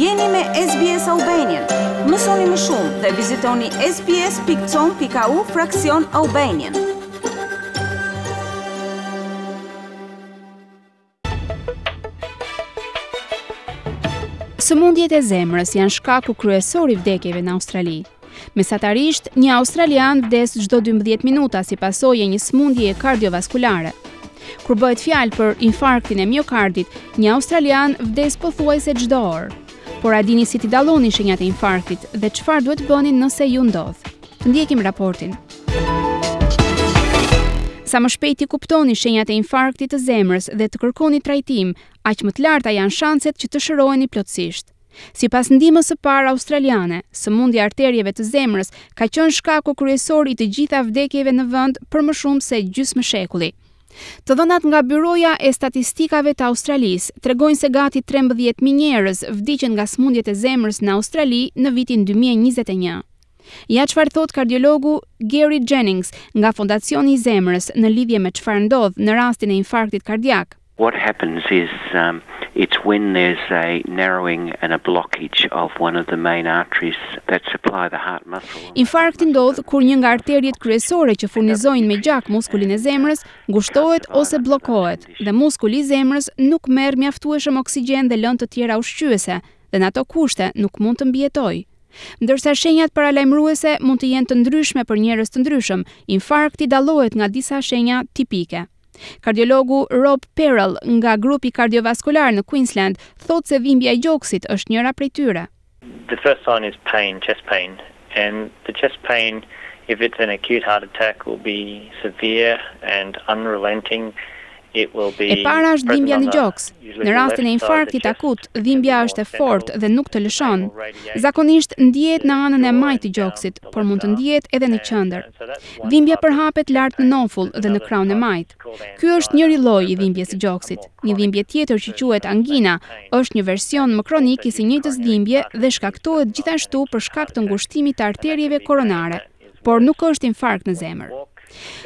Jeni me SBS Albanian. Mësoni më shumë dhe vizitoni sbs.com.au fraksion Albanian. Sëmundjet e zemrës janë shkaku kryesor i vdekjeve në Australi. Mesatarisht, një australian vdes çdo 12 minuta si pasojë e një sëmundjeje kardiovaskulare. Kur bëhet fjalë për infarktin e miokardit, një australian vdes pothuajse çdo orë. Por a dini si t'i dalloni shenjat e infarktit dhe çfarë duhet të bëni nëse ju ndodh? Të ndjekim raportin. Sa më shpejt t'i kuptoni shenjat e infarktit të zemrës dhe të kërkoni trajtim, aq më të larta janë shanset që të shëroheni plotësisht. Sipas ndihmës së parë australiane, sëmundja e arterieve të zemrës ka qenë shkaku kryesor i të gjitha vdekjeve në vend për më shumë se gjysmë shekulli. Të dhënat nga Byroja e Statistikave të Australisë tregojnë se gati trembëdhjetë mijë njerëz vdiqën nga sëmundjet e zemrës në Australi në vitin dy mijë e njëzet e një. Ja çfarë thotë kardiologu Gary Jennings nga Fondacioni i Zemrës në lidhje me çfarë ndodh në rastin e infarktit kardiak. What happens is um, it's when there's a narrowing and a blockage of one of the main arteries that supply the heart muscle. Infarkti ndodh kur një nga arteriet kryesore që furnizojnë me gjak muskulin e zemrës ngushtohet ose bllokohet dhe muskuli i zemrës nuk merr mjaftueshëm oksigjen dhe lëndë të tjera ushqyese dhe në ato kushte nuk mund të mbijetojë. Ndërsa shenjat paralajmëruese mund të jenë të ndryshme për njerëz të ndryshëm, infarkti dallohet nga disa shenja tipike. Kardiologu Rob Perel nga Grupi Kardiovaskular në Queensland thotë se dhimbja e gjoksit është njëra prej tyre. The first sign is pain, chest pain, and the chest pain if it's an acute heart attack will be severe and unrelenting E para është dhimbja në gjoks. Në rastin e infarktit akut, dhimbja është e fortë dhe nuk të lëshon. Zakonisht ndihet në anën e majtë të gjoksit, por mund të ndihet edhe në qendër. Dhimbja përhapet lart në nofull dhe në krahun e majtë. Ky është njëri lloj i dhimbjes së gjoksit. Një dhimbje tjetër që quhet angina është një version më kronik i së njëjtës dhimbje dhe shkaktohet gjithashtu për shkak të ngushtimit të arterieve koronare. por nuk është infarkt në zemër.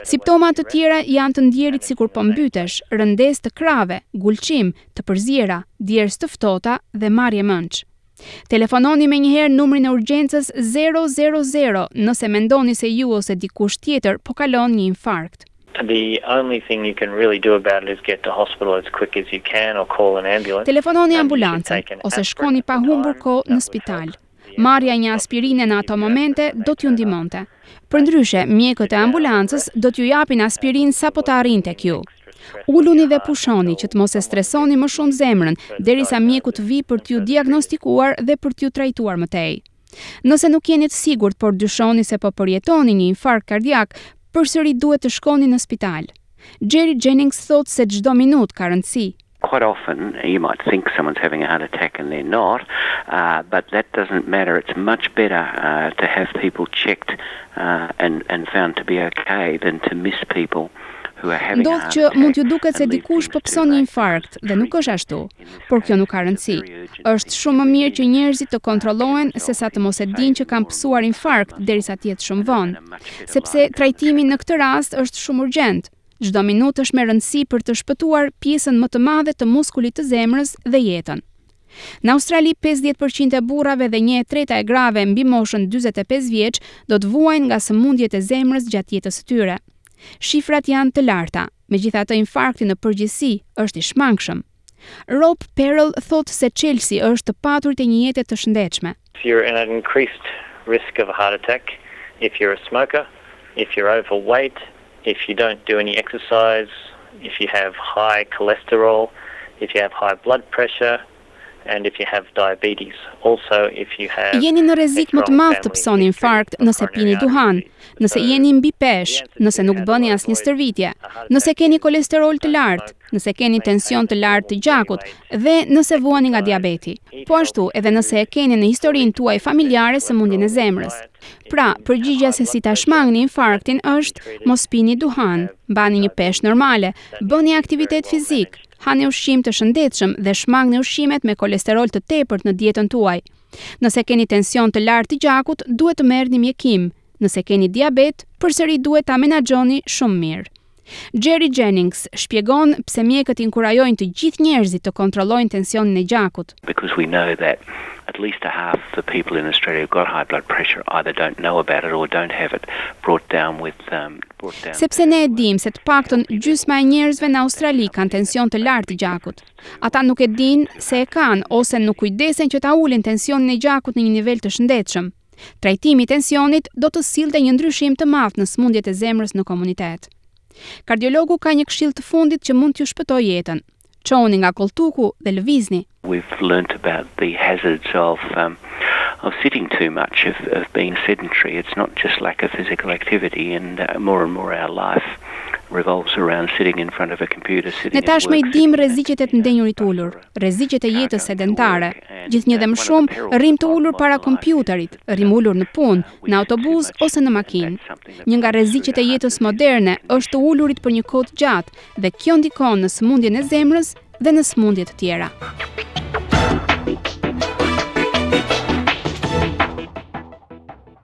Siptoma të tjera janë të ndjerit sikur po mbytesh, rëndesë të krave, gulçim, të përziera, djersë të ftohta dhe marrje mënç. Telefononi menjëherë numrin e urgjencës zero, zero, zero nëse mendoni se ju ose dikush tjetër po kalon një infarkt. Telefononi ambulancën ose shkoni pa humbur kohë në spital. Marrja një aspirine në ato momente do t'ju ndihmonte. Përndryshe, mjekët e ambulancës do t'ju japin aspirinë sapo të arrijnë tek ju. Uluni dhe pushoni që të mos e stresoni më shumë zemrën derisa mjeku të vijë për t'ju diagnostikuar dhe për t'ju trajtuar më tej. Nëse nuk jeni të sigurt por dyshoni se po përjetoni një infarkt kardiak, përsëri duhet të shkoni në spital. Jerry Jennings thotë se çdo minutë ka rëndësi. Quite often you might think someone's having a heart attack and they're not but that doesn't matter it's much better to have people checked and found to be ok than to miss people who are having a heart attack. Ndodh që mund t'ju duket se dikush po pëson një infarkt dhe nuk është ashtu, por kjo nuk ka rëndësi. Është shumë më mirë që njerëzit të kontrollohen sesa të mos e dinë që kanë pësuar infarkt derisa të jetë shumë vonë. Sepse trajtimi në këtë rast është shumë urgjent. Çdo minutë është me rëndësi për të shpëtuar pjesën më të madhe të muskulit të zemrës dhe jetën. Në Australi, 50 për qind e burrave dhe një e treta e grave mbi moshën dyzet e pesë vjeç do të vuajnë nga sëmundjet e zemrës gjatë jetës së tyre. Shifrat janë të larta, megjithatë infarkti në përgjithësi është i shmangshëm. Rob Perl thotë se çelësi është të paturit e një jete të shëndetshme. If you're in an increased risk of a heart attack, if you're a smoker, if you're overweight, if you don't do any exercise, if you have high cholesterol, if you have high blood pressure, and if you have diabetes. Also if you have Jeni në rrezik më të madh të pësoni infarkt nëse pini duhan, nëse jeni mbi peshë, nëse nuk bëni asnjë stërvitje, nëse keni kolesterol të lartë, nëse keni tension të lartë të gjakut dhe nëse vuani nga diabeti. Po ashtu edhe nëse e keni në historinë tuaj familjare sëmundjen e zemrës. Pra, përgjigja se si ta shmangni infarktin është, mos pini duhan, mbani një peshë normale, bëni aktivitet fizik, hani ushqim të shëndetshëm dhe shmangni ushqimet me kolesterol të tepërt në dietën tuaj. Nëse keni tension të lartë të gjakut, duhet të merrni mjekim. Nëse keni diabet, përsëri duhet ta menaxhoni shumë mirë. Jerry Jennings shpjegon pse mjekët inkurajojnë të gjithë njerëzit të kontrollojnë tensionin e gjakut. Because we know that at least a half of the people in Australia who've got high blood pressure either don't know about it or don't have it brought down with brought down. Sepse ne e dimë se të paktën gjysma e njerëzve në Australi kanë tension të lartë të gjakut. Ata nuk e dinë se e kanë ose nuk kujdesen që ta ulin tensionin e gjakut në një nivel të shëndetshëm. Trajtimi i tensionit do të sillte një ndryshim të madh në sëmundjet e zemrës në komunitet. Kardiologu ka një këshillë të fundit që mund t'ju shpëtojë jetën, Çohuni nga kolltuku dhe lëvizni! We've learnt about the hazards of of sitting too much, of of being sedentary, it's not just lack of physical activity and more and more our life revolves around sitting in front of a computer, sitting at work, sitting at Ne tashmë i dimë rreziqet e të ndenjurit ulur. Rreziqet e jetës sedentare, Gjithnjë dhe më shumë, rrimë të ulur para kompjuterit, rrimë ulur në punë, në autobus ose në makinë. Një nga rreziqet e jetës moderne është të ulurit për një kohë të gjatë dhe kjo ndikon në sëmundjen e zemrës dhe në sëmundje të tjera.